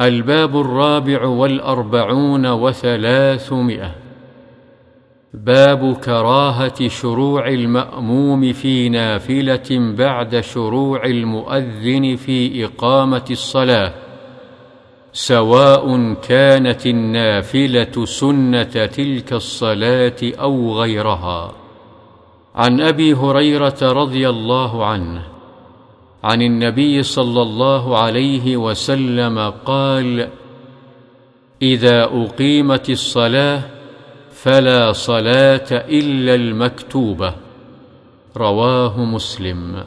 الباب الرابع والأربعون وثلاثمائة. باب كراهة شروع المأموم في نافلة بعد شروع المؤذن في إقامة الصلاة. سواء كانت النافلة سنة تلك الصلاة أو غيرها. عن أبي هريرة رضي الله عنه عن النبي صلى الله عليه وسلم قال إذا أقيمت الصلاة فلا صلاة إلا المكتوبة. رواه مسلم.